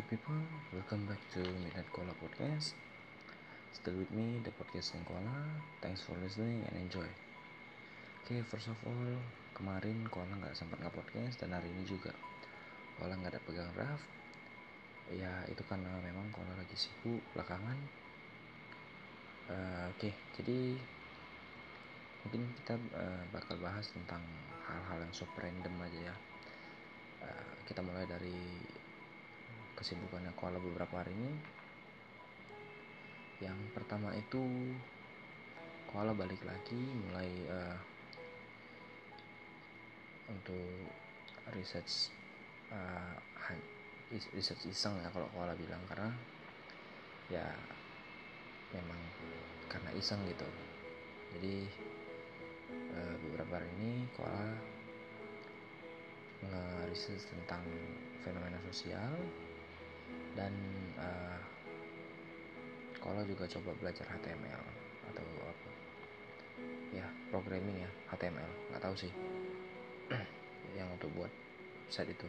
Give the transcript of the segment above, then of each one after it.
good people? Welcome back to Midnight Koala Podcast. Still with me, the podcast Koala. Thanks for listening and enjoy. Oke, okay, first of all, kemarin Koala nggak sempat nggak podcast dan hari ini juga Koala nggak ada pegang draft. Ya itu karena memang Koala lagi sibuk belakangan. Uh, Oke, okay, jadi mungkin kita uh, bakal bahas tentang hal-hal yang super random aja ya. Uh, kita mulai dari kesibukannya koala beberapa hari ini. Yang pertama itu koala balik lagi mulai uh, untuk research uh, research iseng ya kalau koala bilang karena ya memang karena iseng gitu. Jadi uh, beberapa hari ini koala nge-research tentang fenomena sosial dan uh, kalau juga coba belajar HTML atau apa. Ya programming ya HTML nggak tahu sih. Yang untuk buat website itu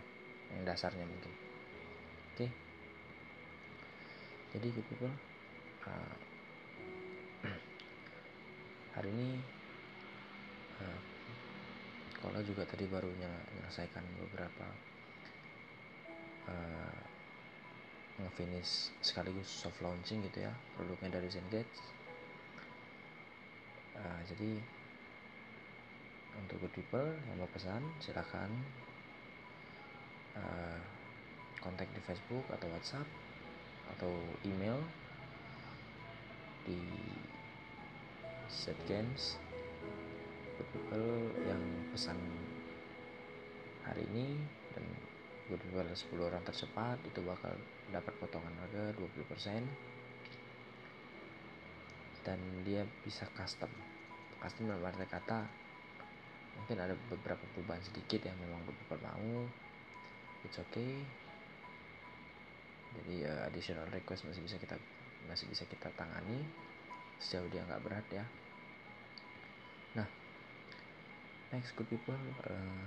yang dasarnya mungkin. Oke. Okay. jadi good people uh, hari ini uh, kalau juga tadi baru menyelesaikan beberapa uh, ngefinish sekaligus soft launching gitu ya produknya dari Zengage uh, jadi untuk good people yang mau pesan silakan uh, kontak di Facebook atau WhatsApp atau email di set games good people yang pesan hari ini dan good people 10 orang tercepat itu bakal dapat potongan harga 20% dan dia bisa custom. Custom dalam arti kata mungkin ada beberapa perubahan sedikit yang memang beberapa mau. It's okay. Jadi uh, additional request masih bisa kita masih bisa kita tangani. Sejauh dia nggak berat ya. Nah next good people uh,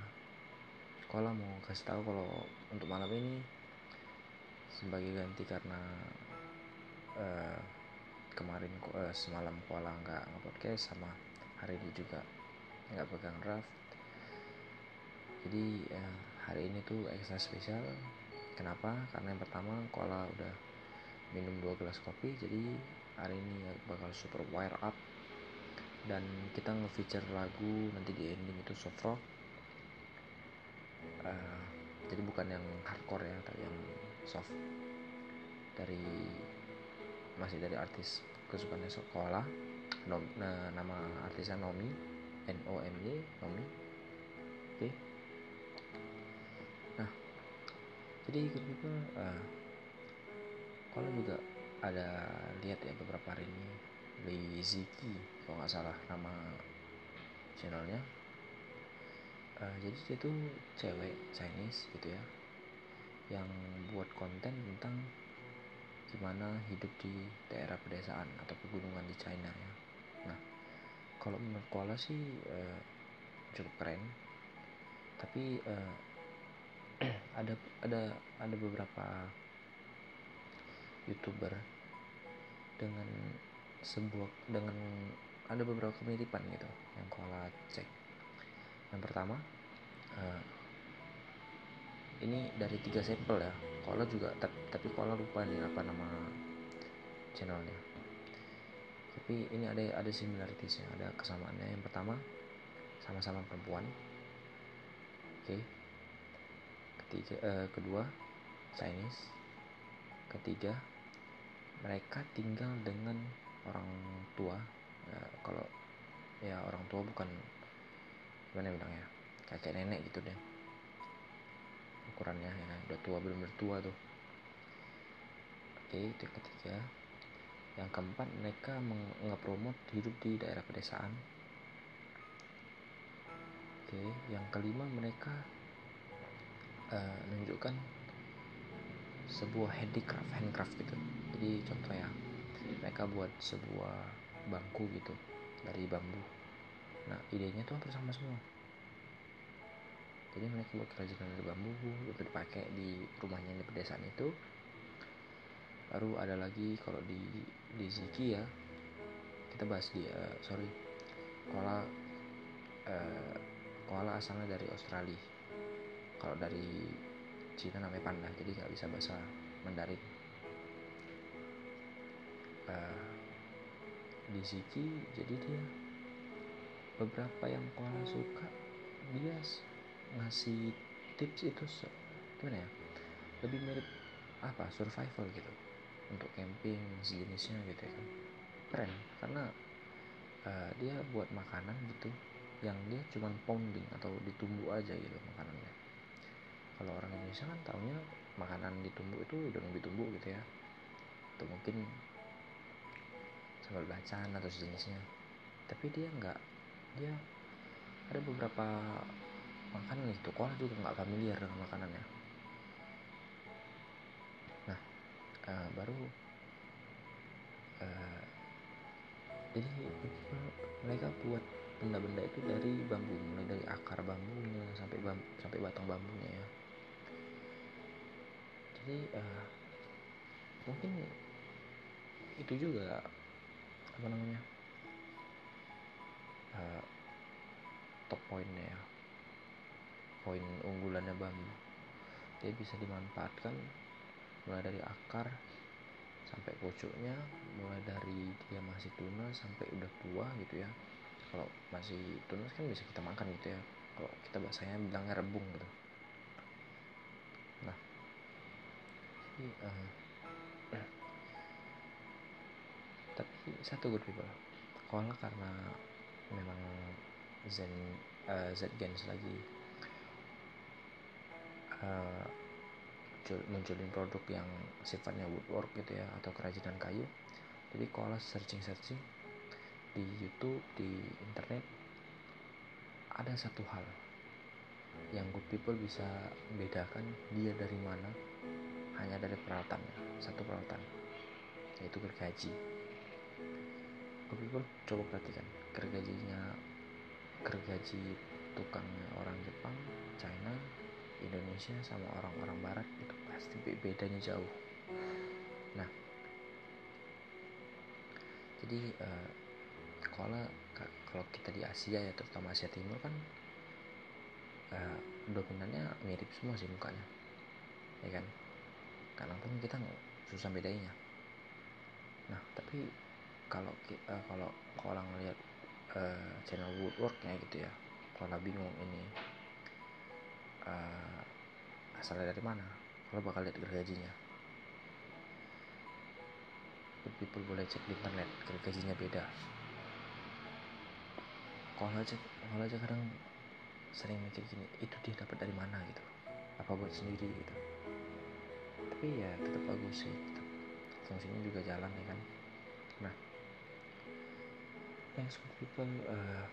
sekolah mau kasih tahu kalau untuk malam ini sebagai ganti karena uh, kemarin uh, semalam Kuala nggak nge-podcast sama hari ini juga nggak pegang draft. Jadi uh, hari ini tuh ekstra spesial. Kenapa? Karena yang pertama Kuala udah minum dua gelas kopi jadi hari ini bakal super wire up. Dan kita nge-feature lagu nanti di ending itu soft rock uh, jadi bukan yang hardcore ya tapi yang soft. Dari masih dari artis kesukaannya sekolah Nom, nah, nama artisnya Nomi. N O M Y Nomi. Oke. Okay. nah jadi people uh, kalau juga ada lihat ya beberapa hari ini. Liziki kalau nggak salah nama channelnya uh, jadi dia tuh cewek Chinese gitu ya yang buat konten tentang gimana hidup di daerah pedesaan atau pegunungan di China ya. Nah, kalau menurut Koala sih uh, cukup keren, tapi uh, ada ada ada beberapa youtuber dengan sebuah dengan ada beberapa kemiripan gitu yang Koala cek. Yang pertama, uh, ini dari tiga sampel ya. Koala juga tapi Koala lupa nih apa nama channelnya. Tapi ini ada ada similaritiesnya ada kesamaannya. Yang pertama sama-sama perempuan. Oke. Okay. ketiga uh, kedua Chinese. Ketiga mereka tinggal dengan orang tua. Ya, kalau ya orang tua bukan gimana ya kakek nenek gitu deh. Ukurannya ya udah tua belum bertua tuh. Oke itu yang ketiga. Yang keempat mereka ngepromot hidup di daerah pedesaan. Oke yang kelima mereka uh, menunjukkan sebuah handicraft handcraft gitu. Jadi contoh ya mereka buat sebuah bangku gitu dari bambu nah idenya tuh hampir sama semua. Jadi mereka buat kerajinan dari bambu untuk dipakai di rumahnya di pedesaan itu. Baru ada lagi kalau di di Ziki ya kita bahas di uh, sorry koala uh, koala asalnya dari Australia. Kalau dari Cina namanya panda jadi nggak bisa bahasa Mandarin. Uh, di Ziki jadi dia beberapa yang koala suka dia ngasih tips itu gimana ya? Lebih mirip apa survival gitu. Untuk camping sejenisnya gitu ya kan. Keren karena uh, dia buat makanan gitu yang dia cuma pounding atau ditumbuk aja gitu makanannya. Kalau orang Indonesia kan taunya makanan ditumbuk itu udah ditumbuk gitu ya. Atau mungkin sambal bacaan atau sejenisnya. Tapi dia nggak dia ada beberapa makanan itu kola juga nggak familiar dengan makanannya. Nah uh, baru uh, jadi mereka buat benda-benda itu dari bambu mulai dari akar bambunya sampai bambu, sampai batang bambunya ya. Jadi uh, mungkin itu juga apa namanya uh, top poinnya ya. Poin unggulannya bambu. Dia bisa dimanfaatkan mulai dari akar sampai pucuknya mulai dari dia masih tunas sampai udah tua gitu ya. Kalau masih tunas kan bisa kita makan gitu ya. Kalau kita bahasanya bilangnya rebung gitu. Nah. Jadi uh, tapi satu good people. Koala karena memang zen uh, z gens lagi uh, munculin produk yang sifatnya woodwork gitu ya atau kerajinan kayu. Jadi koala searching searching di YouTube di internet ada satu hal yang good people bisa bedakan dia dari mana. Hanya dari peralatannya satu peralatan yaitu gergaji good people coba perhatikan gergajinya gergaji tukangnya orang Jepang China Indonesia sama orang-orang Barat itu pasti bedanya jauh. Nah jadi uh, kalau kalau kita di Asia ya terutama Asia Timur kan uh, dominannya mirip semua sih mukanya ya kan? Karena pun kita susah bedainya nah tapi kalau uh, kalau kalau ngelihat uh, channel woodworknya gitu ya kalau bingung ini uh, asalnya dari mana? Kalau bakal lihat gergajinya people boleh cek di internet gergajinya beda. Kalau aja kalau aja kadang sering mikir gini itu dia dapat dari mana? gitu. Apa buat sendiri gitu. Tapi ya tetap bagus sih tetap fungsinya juga jalan ya kan next good people uh,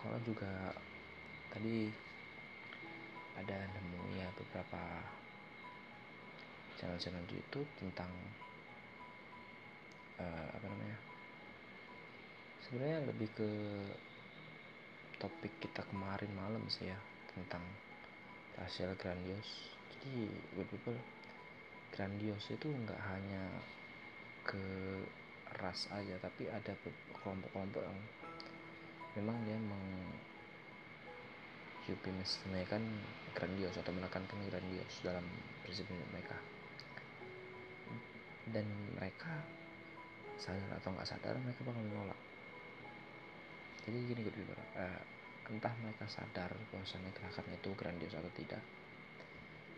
kalau juga tadi ada nemu ya beberapa channel-channel di YouTube tentang uh, apa namanya sebenarnya lebih ke topik kita kemarin malam sih ya tentang hasil grandios. Jadi good people grandios itu nggak hanya ke ras aja tapi ada kelompok-kelompok yang memang dia meng menaikkan grandios atau menekankan grandios dalam prinsip mereka. Dan mereka sadar atau nggak sadar mereka bakal menolak. Jadi gini gue uh, eh, entah mereka sadar bahwasannya gerakan itu grandios atau tidak.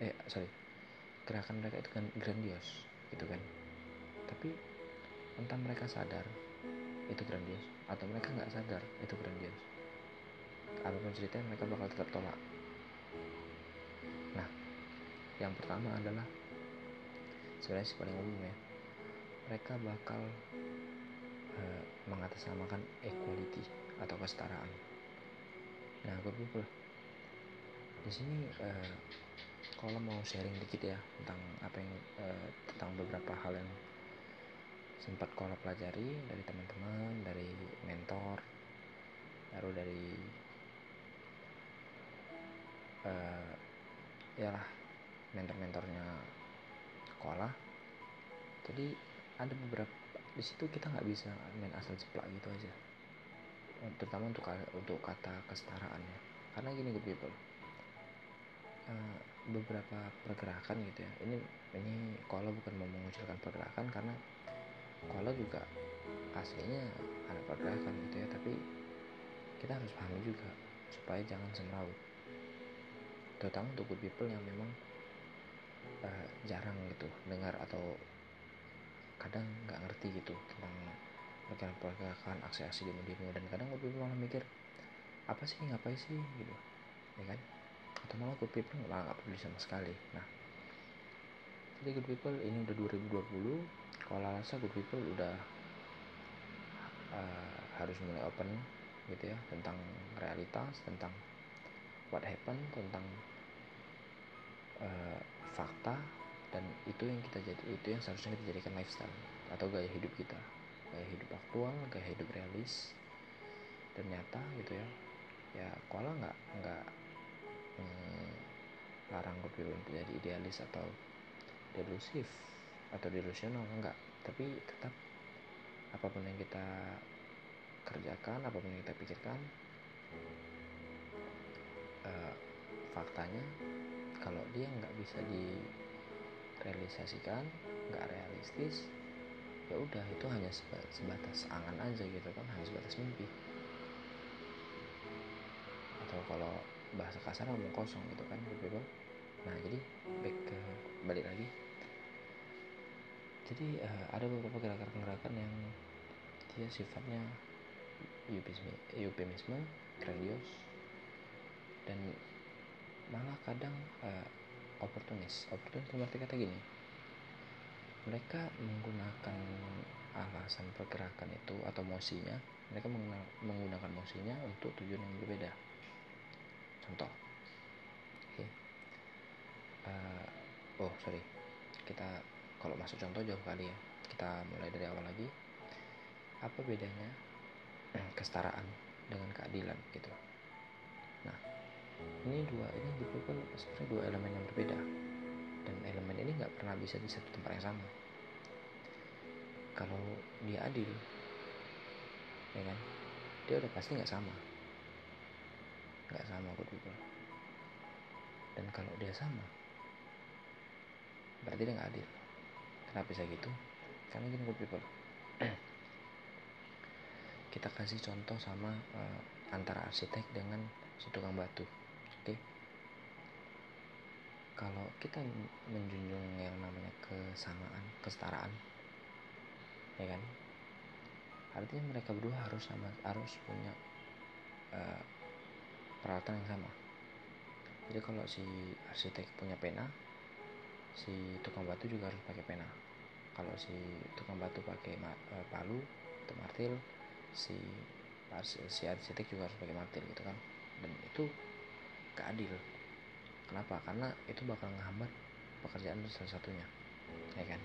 Eh sorry gerakan mereka itu kan grandios gitu kan. Tapi entah mereka sadar itu grandios. Atau mereka nggak sadar itu grandios. Apa pun ceritanya mereka bakal tetap tolak. Nah yang pertama adalah sebenarnya paling umum ya mereka bakal uh, mengatasnamakan equality atau kesetaraan. Nah gue people di sini uh, kalau mau sharing dikit ya tentang apa yang uh, tentang beberapa hal yang sempat kalau pelajari dari teman-teman dari mentor baru dari uh, ya lah mentor-mentornya sekolah. Jadi ada beberapa di situ kita nggak bisa main asal ceplak gitu aja. Terutama untuk untuk kata kesetaraan ya karena gini good people uh, beberapa pergerakan gitu ya. Ini ini kalau bukan mau mengucilkan pergerakan karena kalau juga aslinya ada pergerakan gitu ya tapi kita harus pahami juga supaya jangan semrawut. Terutama untuk good people yang memang uh, jarang gitu dengar atau kadang nggak ngerti gitu tentang pergerakan-pergerakan aksi-aksi demo-demo dan kadang people malah mikir apa sih? Ngapain sih? gitu ya kan? Atau malah good people malah nggak peduli sama sekali. Nah jadi good people ini udah 2020 kalau rasa good people udah uh, harus mulai open gitu ya tentang realitas tentang what happened tentang uh, fakta dan itu yang kita jadi itu yang seharusnya kita jadikan lifestyle atau gaya hidup kita. Gaya hidup aktual gaya hidup realis dan nyata gitu ya. Ya kalau nggak nggak hmm, larang gue untuk jadi idealis atau delusif atau delusional enggak. Tapi tetap apa pun yang kita kerjakan apa pun yang kita pikirkan uh, faktanya kalau dia nggak bisa direalisasikan nggak realistis ya udah itu hanya sebatas angan aja gitu kan hanya sebatas mimpi. Atau kalau bahasa kasar ngomong kosong gitu kan people nah jadi back ke balik lagi jadi uh, ada beberapa gerakan-gerakan yang dia sifatnya eufemisme, grandios dan malah kadang uh, oportunis oportunis dalam arti kata gini mereka menggunakan alasan pergerakan itu atau mosinya mereka menggunakan mosinya untuk tujuan yang berbeda contoh oke okay. uh, eh, oh sorry kita kalau masuk contoh jauh kali ya. Kita mulai dari awal lagi. Apa bedanya kesetaraan dengan keadilan gitu? Nah ini dua ini dipukul sebenarnya dua elemen yang berbeda. Dan elemen ini nggak pernah bisa di satu tempat yang sama. Kalau dia adil ya kan? Dia udah pasti nggak sama. Nggak sama good people. Dan kalau dia sama berarti dia nggak adil kenapa bisa gitu? Karena gini good people. Kita kasih contoh sama uh, antara arsitek dengan si tukang batu oke? Okay? kalau kita menjunjung yang namanya kesamaan kesetaraan ya kan? Artinya mereka berdua harus sama harus punya uh, peralatan yang sama. Jadi kalau si arsitek punya pena si tukang batu juga harus pakai pena. Kalau si tukang batu pakai uh, palu atau martil si si arsitek juga harus pakai martil gitu kan. Dan itu keadil kenapa? Karena itu bakal menghambat pekerjaan salah satunya. Ya kan?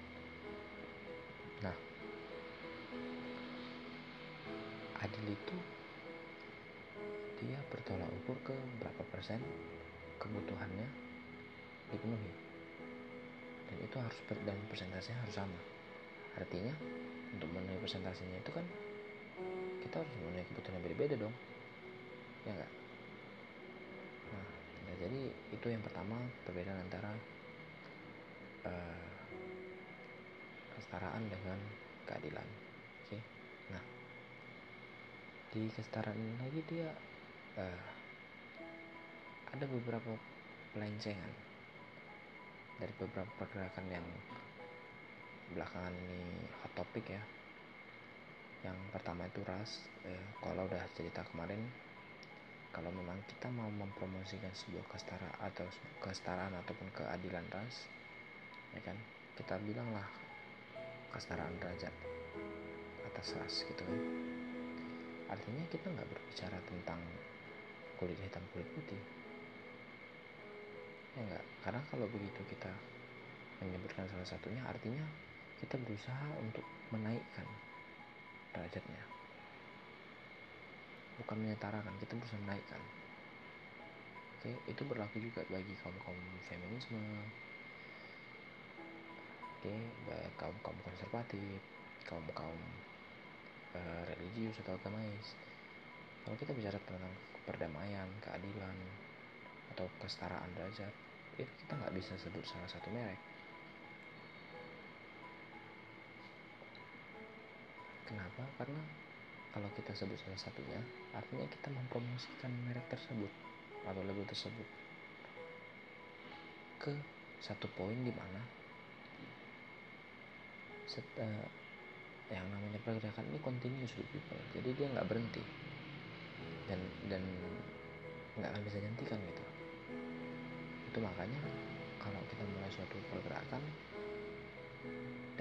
Nah. Adil itu dia bertolak ukur ke berapa persen kebutuhannya dipenuhi dan itu harus dan persentasenya harus sama. Artinya untuk memenuhi persentasenya itu kan kita harus memenuhi kebutuhan yang berbeda dong. Ya enggak nah ya jadi itu yang pertama perbedaan antara uh, kesetaraan dengan keadilan. Oke? Okay? nah di kesetaraan lagi dia uh, ada beberapa pelencengan dari beberapa pergerakan yang belakangan ini hot topic ya. Yang pertama itu ras eh, kalau udah cerita kemarin kalau memang kita mau mempromosikan sebuah kestara atau kesetaraan ataupun keadilan ras ya kan kita bilanglah kesetaraan derajat atas ras gitu kan. Artinya kita nggak berbicara tentang kulit hitam kulit putih enggak karena kalau begitu kita menyebutkan salah satunya artinya kita berusaha untuk menaikkan derajatnya. Bukan menyetarakan kita berusaha menaikkan. Oke itu berlaku juga bagi kaum kaum feminisme. Oke kaum kaum konservatif kaum kaum uh, religius atau agamais. Kalau kita bicara tentang perdamaian keadilan atau kesetaraan derajat itu kita nggak bisa sebut salah satu merek. Kenapa? Karena kalau kita sebut salah satunya artinya kita mempromosikan merek tersebut atau label tersebut ke satu poin di mana set, uh, yang namanya pergerakan ini continuous people. Jadi dia nggak berhenti. Dan dan nggak akan bisa dihentikan gitu itu makanya kalau kita mulai suatu pergerakan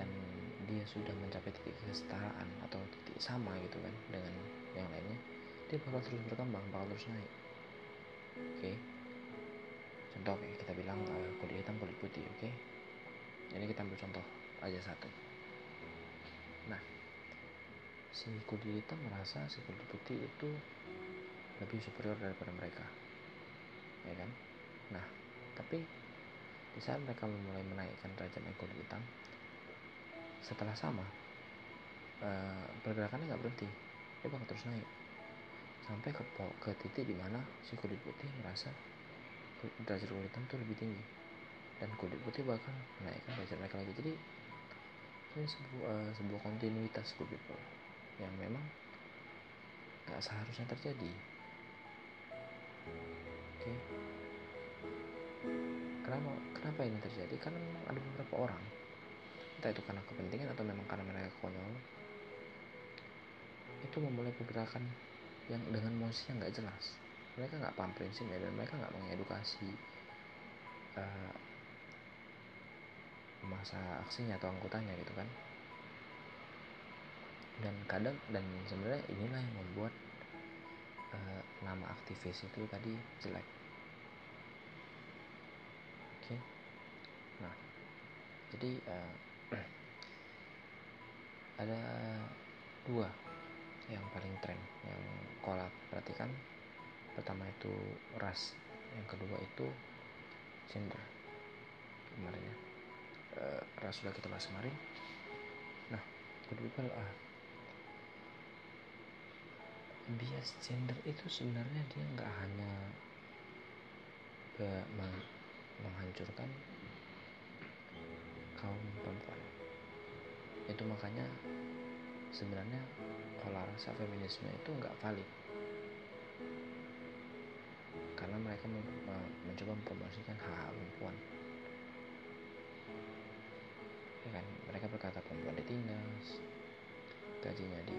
dan dia sudah mencapai titik kesetaraan atau titik sama gitu kan dengan yang lainnya dia bakal terus berkembang bakal terus naik oke okay? contoh kayak kita bilang uh, kulit hitam kulit putih oke okay? ini kita ambil contoh aja satu nah si kulit hitam merasa si kulit putih itu lebih superior daripada mereka ya kan nah tapi di saat mereka mulai menaikkan derajat kulit hitam setelah sama uh, pergerakannya nggak berhenti. Dia bakal terus naik. Sampai ke ke titik di mana si kulit putih merasa derajat kulit hitam tuh lebih tinggi. Dan kulit putih bakal menaikkan derajat mereka lagi. Jadi ini sebuah uh, sebuah kontinuitas good people yang memang gak seharusnya terjadi. Oke? okay. Kenapa kenapa ini terjadi? Karena memang ada beberapa orang. Entah itu karena kepentingan atau memang karena mereka konyol. Itu memulai pergerakan yang dengan mosi yang nggak jelas. Mereka nggak paham prinsipnya dan mereka nggak mengedukasi uh, masa aksinya atau anggotanya gitu kan. Dan kadang dan sebenarnya inilah yang membuat uh, nama aktivis itu tadi jelek oke okay? nah jadi uh, ada dua yang paling tren yang kolak perhatikan. Pertama itu ras yang kedua itu gender kemarin ya. E, ras sudah kita bahas kemarin. Nah good people ah bias gender itu sebenarnya dia nggak hanya menghancurkan kaum perempuan. Itu makanya sebenarnya kalau rasa feminisme itu nggak valid. Karena mereka mencoba mempromosikan hak-hak perempuan. Ya kan? Mereka berkata perempuan ditindas gajinya di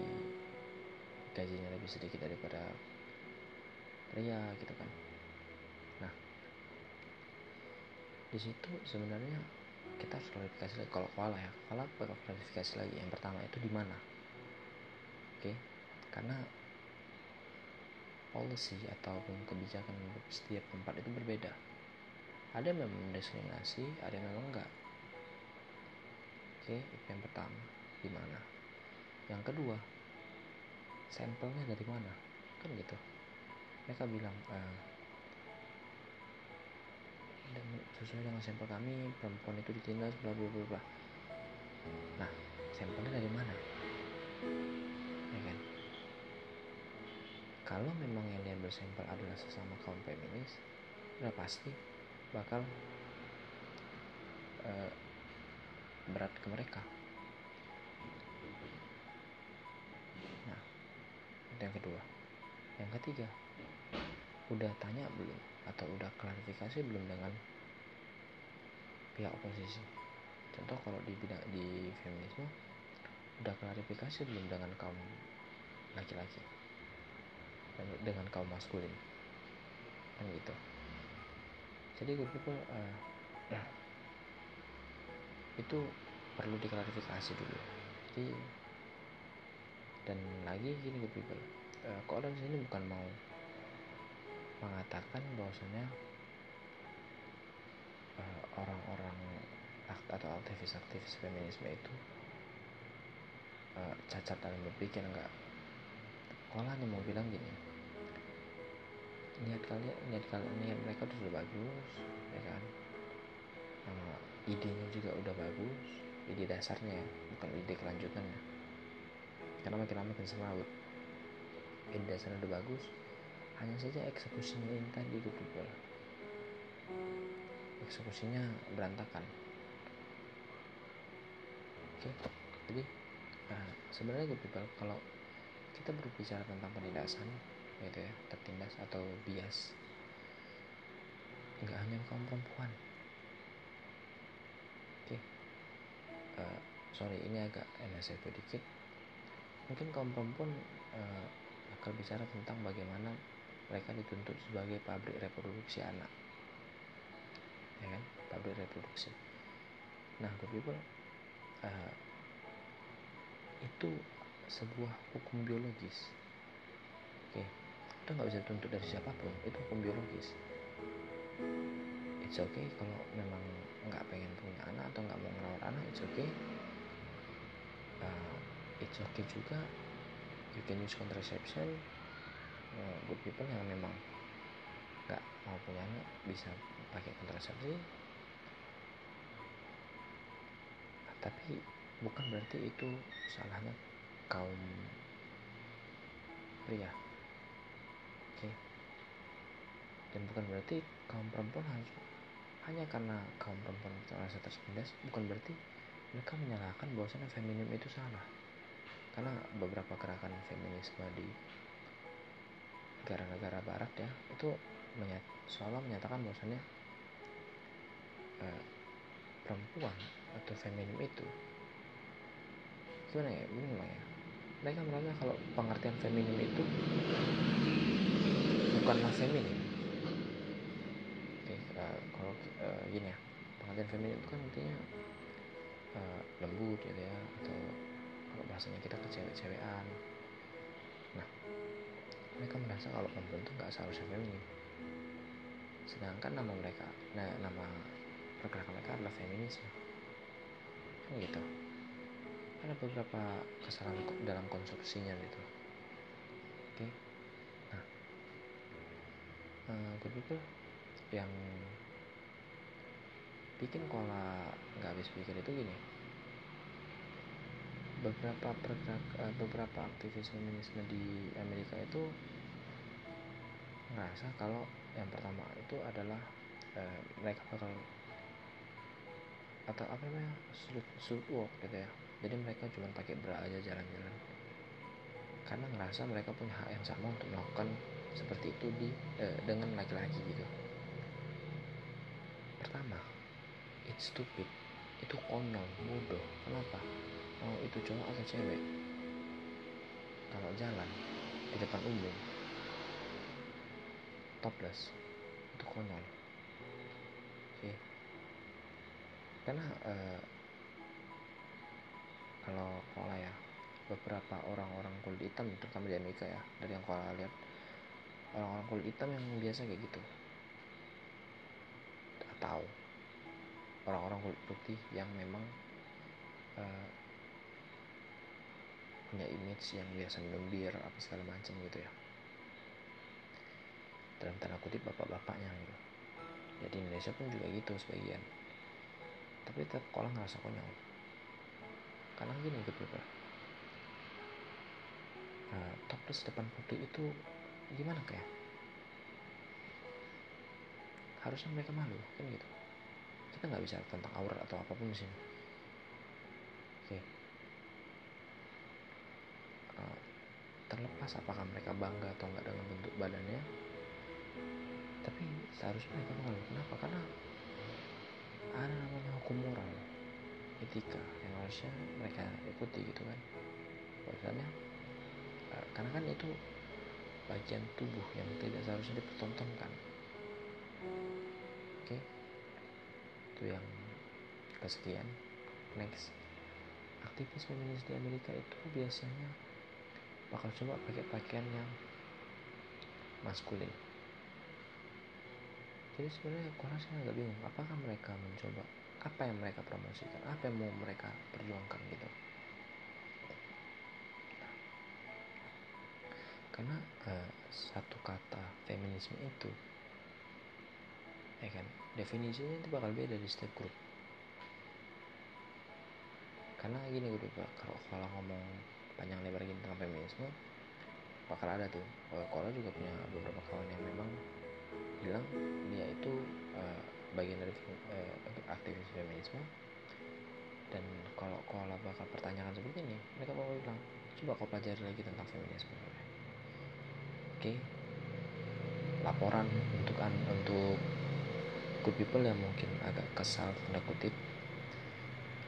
gajinya lebih sedikit daripada pria gitu kan. Nah di situ sebenarnya kita klarifikasi lagi. Kalau kuala ya kuala bakal klarifikasi lagi. Yang pertama itu di mana? Oke karena policy ataupun kebijakan setiap tempat itu berbeda. Ada yang memang mendiskriminasi ada yang memang enggak. Oke itu yang pertama. Di mana? Yang kedua sampelnya dari mana? Kan gitu. Mereka bilang uh, dan sesuai dengan sampel kami perempuan itu ditindas bla bla bla nah sampelnya dari mana? Ya kan? Kalau memang yang diambil sampel adalah sesama kaum feminis udah pasti bakal uh, berat ke mereka. Nah yang kedua. Yang ketiga udah tanya belum atau udah klarifikasi belum dengan pihak oposisi? Contoh kalau di bidang di feminisme udah klarifikasi belum dengan kaum laki-laki? Dengan kaum maskulin? Kan gitu. Jadi good people uh, itu perlu diklarifikasi dulu. Jadi dan lagi gini good people uh, kok orang sini bukan mau mengatakan bahwasanya uh, orang-orang atau aktivis-aktivis feminisme itu uh, cacat dalam berpikir enggak. Sekolah nih mau bilang gini niat kalian niat kalian niat mereka tuh sudah bagus ya kan? Uh, idenya juga udah bagus ide dasarnya ya bukan ide kelanjutannya. Karena makin lama makin semrawut ide dasarnya udah bagus hanya saja eksekusinya ini tadi good people eksekusinya berantakan. Oke jadi uh, sebenarnya good people kalau kita berbicara tentang penindasan gitu ya tertindas atau bias nggak hanya kaum perempuan. Oke uh, sorry ini agak MSF sedikit mungkin kaum perempuan uh, akan bicara tentang bagaimana mereka dituntut sebagai pabrik reproduksi anak. Ya kan? Pabrik reproduksi. Nah good people uh, itu sebuah hukum biologis. Oke okay. itu nggak bisa tuntut dari siapa pun. Itu hukum biologis. It's okay kalau memang nggak pengen punya anak atau nggak mau ngerawat anak it's okay. Uh, it's okay juga. You can use contraception uh, good people yang memang nggak mau punya anak bisa pakai kontrasepsi tapi bukan berarti itu salahnya kaum pria. Oke. Dan bukan berarti kaum perempuan harus hanya karena kaum perempuan merasa tertindas bukan berarti mereka menyalahkan bahwasanya feminim itu salah. Karena beberapa gerakan feminisme di negara-negara barat ya itu menyat, seolah menyatakan bahwasanya eh, perempuan atau feminim itu gimana ya gimana ya mereka merasa kalau pengertian feminim itu bukanlah feminim. Oke uh, kalau uh, gini ya pengertian feminim itu kan artinya uh, lembut gitu ya atau kalau bahasanya kita kecewek-cewekan nah mereka merasa kalau perempuan itu nggak seharusnya feminim sedangkan nama mereka nah, nama pergerakan mereka adalah feminisme. Kan gitu. Ada beberapa kesalahan dalam konstruksinya gitu. Oke. Okay. nah uh, good people yang bikin kola nggak habis pikir itu gini beberapa pergerak uh, beberapa aktivis feminisme di Amerika itu ngerasa kalau yang pertama itu adalah uh, mereka bakal atau apa namanya street, street walk gitu ya. Jadi mereka cuma pakai bra aja jalan-jalan. Karena ngerasa mereka punya hak yang sama untuk melakukan seperti itu di eh, dengan laki-laki gitu. Pertama it's stupid. Itu konyol bodoh. Kenapa mau itu cowok atau cewek? Kalau jalan di depan umum. Topless. Itu konyol. Oke. Karena uh, kalau kola ya beberapa orang-orang kulit hitam terutama di Amerika ya dari yang kola lihat orang-orang kulit hitam yang biasa kayak gitu. Atau orang-orang kulit putih yang memang uh, punya image yang biasa bir apa segala macam gitu ya. Dalam tanda kutip bapak-bapaknya gitu. Jadi Indonesia pun juga gitu sebagian. Tapi tetap kolah ngerasa konyol. Karena gini gitu bro uh, topless depan publik itu gimana kayak harusnya mereka malu kan gitu. Kita nggak bisa tentang aurat atau apa pun di sini. Oke. uh, terlepas apakah mereka bangga atau enggak dengan bentuk badannya. Tapi seharusnya mereka malu kenapa karena ada namanya hukum moral etika yang harusnya mereka ikuti gitu kan. Bahwasannya uh, karena kan itu bagian tubuh yang tidak seharusnya dipertontonkan. Oke? Itu yang kesekian. Next. Aktivis feminis di Amerika itu biasanya bakal coba pakai pakaian yang maskulin. Jadi sebenarnya kurang saya agak bingung apakah mereka mencoba apa yang mereka promosikan apa yang mau mereka perjuangkan gitu? Karena uh, satu kata feminisme itu ya kan definisinya itu bakal beda di setiap grup. Karena gini gue kalau kalau ngomong panjang lebar gini tentang feminisme bakal ada tuh. Kalau juga punya beberapa kawan yang memang bilang dia itu uh, bagian dari uh, aktivis feminisme. Dan kalau kalau bakal pertanyaan seperti ini mereka bakal bilang coba kau pelajari lagi tentang feminisme. Oke. Okay? laporan untuk untuk good people yang mungkin agak kesal tanda kutip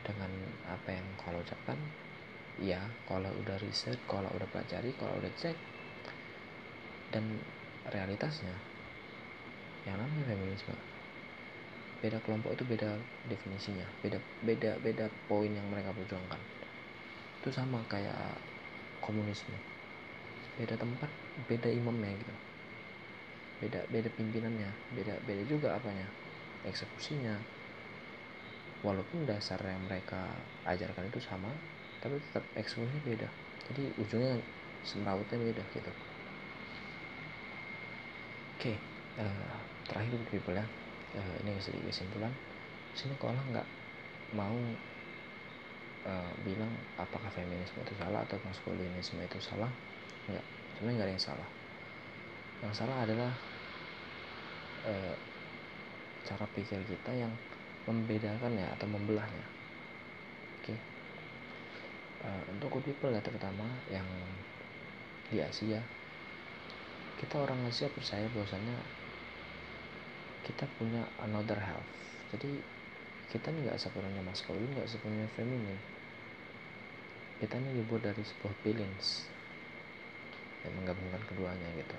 dengan apa yang kalau ucapkan ya kalau udah riset kalau udah pelajari kalau udah cek dan realitasnya yang namanya feminisme. Beda kelompok itu beda definisinya beda beda beda poin yang mereka perjuangkan. Itu sama kayak komunisme. Beda tempat beda imamnya gitu. Beda beda pimpinannya beda beda juga apanya eksekusinya. Walaupun dasar yang mereka ajarkan itu sama tapi tetap eksekusinya beda. Jadi ujungnya semrawutnya beda gitu. Oke okay, uh, eh, terakhir people ya uh, ini sedikit kesimpulan. Sini kalau nggak mau uh, bilang apakah feminisme itu salah atau maskulinisme itu salah. Nggak. Sebenarnya nggak ada yang salah. Yang salah adalah uh, cara pikir kita yang membedakan ya atau membelahnya. Uh, untuk people ya terutama yang di Asia. Kita orang Asia percaya bahwasanya kita punya another half. Jadi kita ini nggak sepenuhnya maskulin nggak sepenuhnya feminin. Kita ini dibuat dari sebuah balance yang menggabungkan keduanya gitu.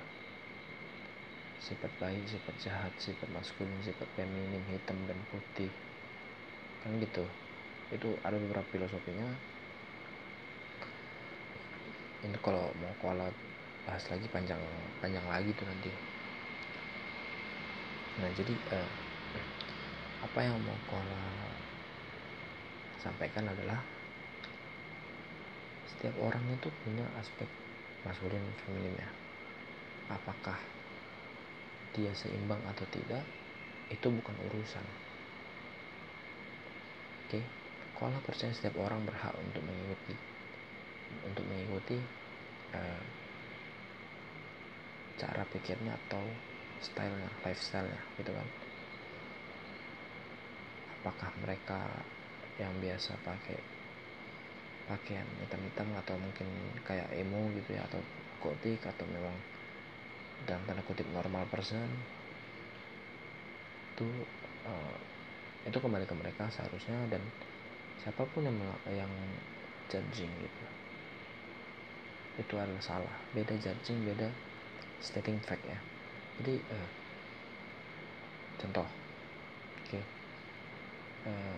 Sifat baik sifat jahat sifat maskulin sifat feminim hitam dan putih. Kan gitu. Itu ada beberapa filosofinya ini kalau mau kuala bahas lagi panjang panjang lagi tuh nanti. Nah jadi eh, apa yang mau kuala sampaikan adalah setiap orang itu punya aspek maskulin feminim ya. Apakah dia seimbang atau tidak itu bukan urusan. Oke? Okay? kalau percaya setiap orang berhak untuk mengikuti untuk mengikuti uh, cara pikirnya atau stylenya lifestylenya gitu kan. Apakah mereka yang biasa pakai pakaian hitam-hitam atau mungkin kayak emo gitu ya atau gotik atau memang dalam tanda kutip normal person itu uh, itu kembali ke mereka seharusnya dan siapa pun yang yang judging gitu itu adalah salah. Beda judging beda stating fact ya. Jadi uh, contoh. Oke. Okay. uh,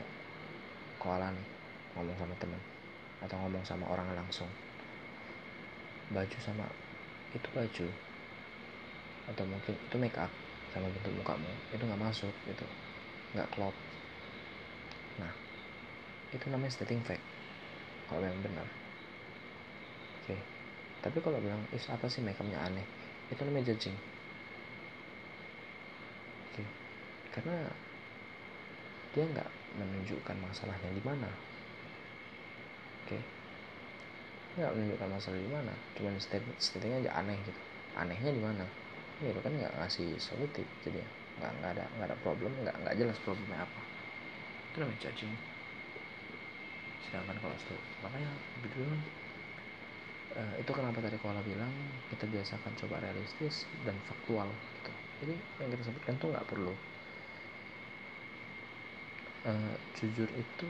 koala nih ngomong sama teman atau ngomong sama orang langsung. Baju sama itu baju. Atau mungkin itu make up sama bentuk mukamu. Itu nggak masuk gitu. Nggak klop. Nah itu namanya stating fact. Kalau memang benar. Oke. okay. Tapi kalau bilang is apa sih make upnya aneh? Itu namanya judging. Oke. Okay. karena dia nggak menunjukkan masalahnya di mana. Oke. Okay. nggak menunjukkan masalah di mana cuman stating aja aneh gitu. Anehnya di mana? Ya lu kan nggak ngasih solutif jadi ya nggak nggak ada nggak ada problem nggak nggak jelas problemnya apa. Itu namanya cacing sedangkan kalau itu makanya begitu eh, itu kenapa tadi kalau bilang kita biasakan coba realistis dan faktual gitu. Jadi yang kita sebutkan tuh nggak perlu. Uh, jujur itu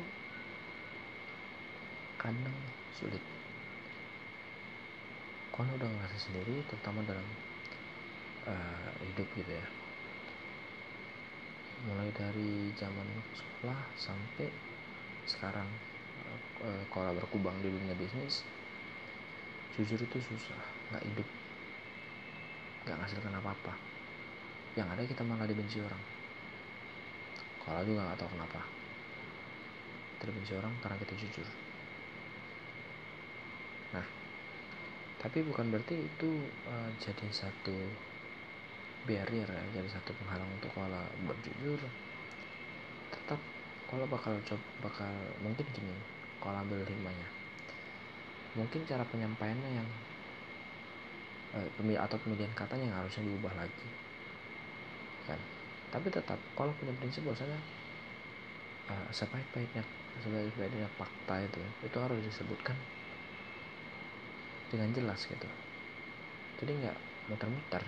kadang sulit. Kalau udah ngerasa sendiri terutama dalam uh, hidup gitu ya. Mulai dari zaman sekolah sampai sekarang uh, kalau berkubang di dunia bisnis jujur itu susah nggak hidup nggak ngasilkan apa-apa. Yang ada kita malah dibenci orang. Kalau juga nggak tahu kenapa. Terbenci orang karena kita jujur. Nah tapi bukan berarti itu uh, jadi satu barrier ya jadi satu penghalang untuk koala berjujur tetap koala bakal coba bakal mungkin gini kalau ambil hikmahnya mungkin cara penyampaiannya yang eh, atau pemilihan katanya yang harusnya diubah lagi. Kan? Tapi tetap kalau punya prinsip bahwasanya uh, sebaik-baiknya sebaik-baiknya fakta itu itu harus disebutkan dengan jelas gitu. Jadi nggak muter-muter.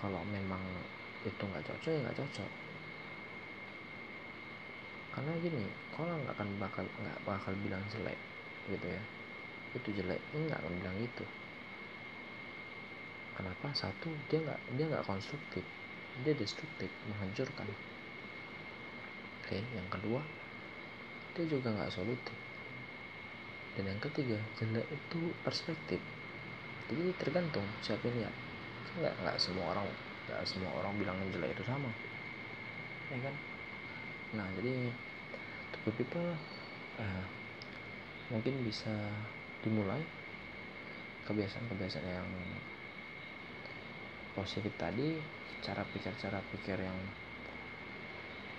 Kalau memang itu nggak cocok ya nggak cocok. Karena gini kalau nggak akan bakal nggak bakal bilang jelek gitu ya. Itu jelek. Nggak akan bilang itu kenapa? Satu dia nggak dia nggak konstruktif. Dia destruktif menghancurkan. Oke yang kedua dia juga nggak solutif. Dan yang ketiga jelek itu perspektif. Jadi tergantung siapa yang lihat. Nggak nggak semua orang nggak semua orang bilang jelek itu sama. Ya kan? Nah jadi to people uh, mungkin bisa dimulai kebiasaan-kebiasaan yang positif tadi cara pikir cara pikir yang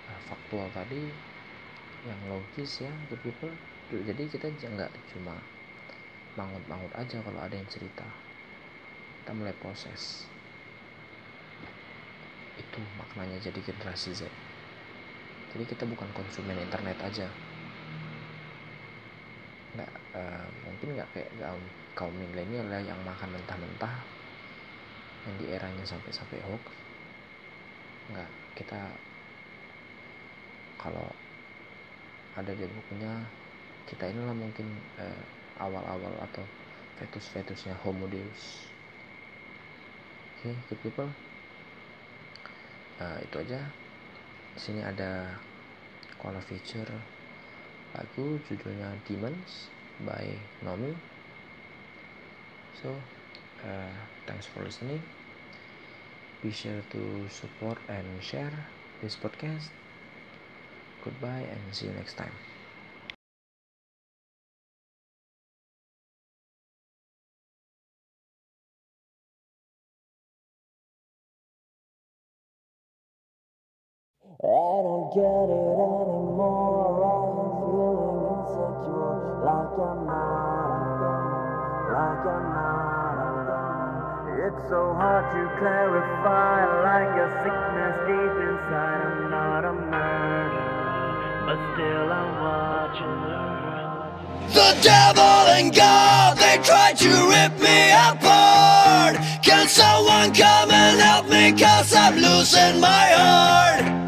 uh, faktual tadi yang logis ya to people. Jadi kita nggak cuma mangut-mangut aja kalau ada yang cerita. Kita mulai proses. Itu maknanya jadi generasi Z. Jadi kita bukan konsumen internet aja nggak uh, mungkin nggak kayak kaum kaum milenial ya yang makan mentah-mentah yang di eranya sampai-sampai hoax. Nggak kita kalau ada di bukunya kita inilah mungkin uh, awal-awal atau fetus-fetusnya Homo Deus. Oke okay, good people. Uh, itu aja. Di sini ada koala feature lagu judulnya Demons by Nomi. So uh, thanks for listening be sure to support and share this podcast. Goodbye and see you next time. I don't get it. anymore. It's so hard to clarify, like a sickness deep inside. I'm not a murderer, but still I'm watching her. The devil and God, they tried to rip me apart. Can someone come and help me? Cause I'm losing my heart.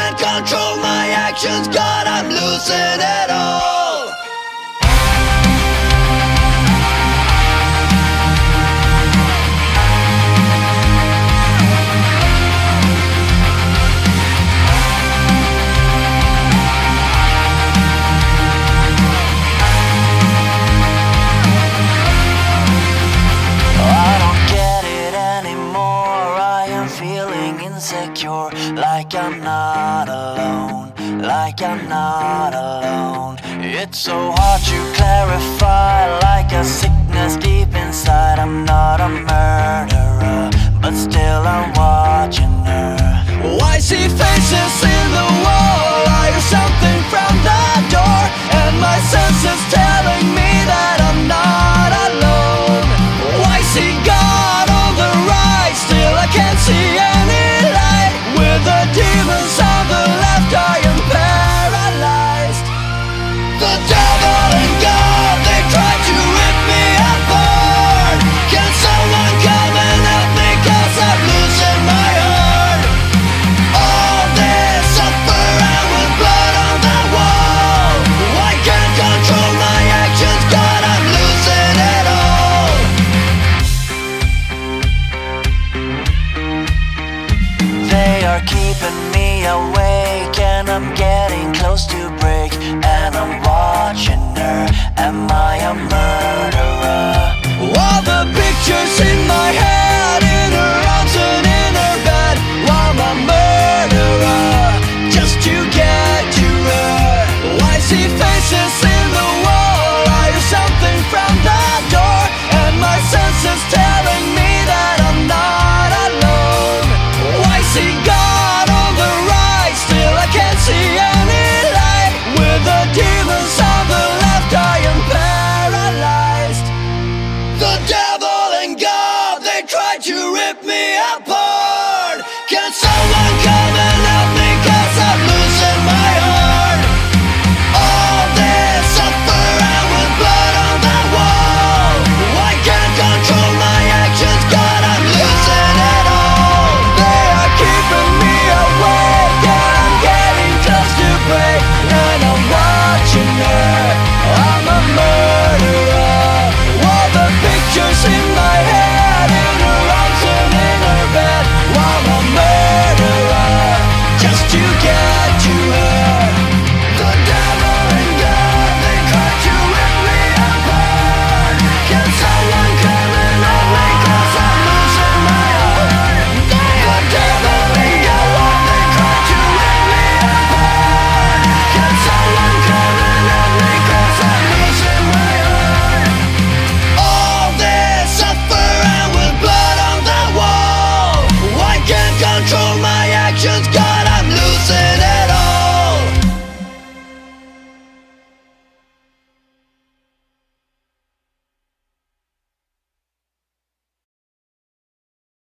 Can't control my actions, God, I'm losing it all. like I'm not alone. It's so hard to clarify, like a sickness deep inside. I'm not a murderer, but still I'm watching her. Why see faces in the wall, I hear something from the door, and my senses.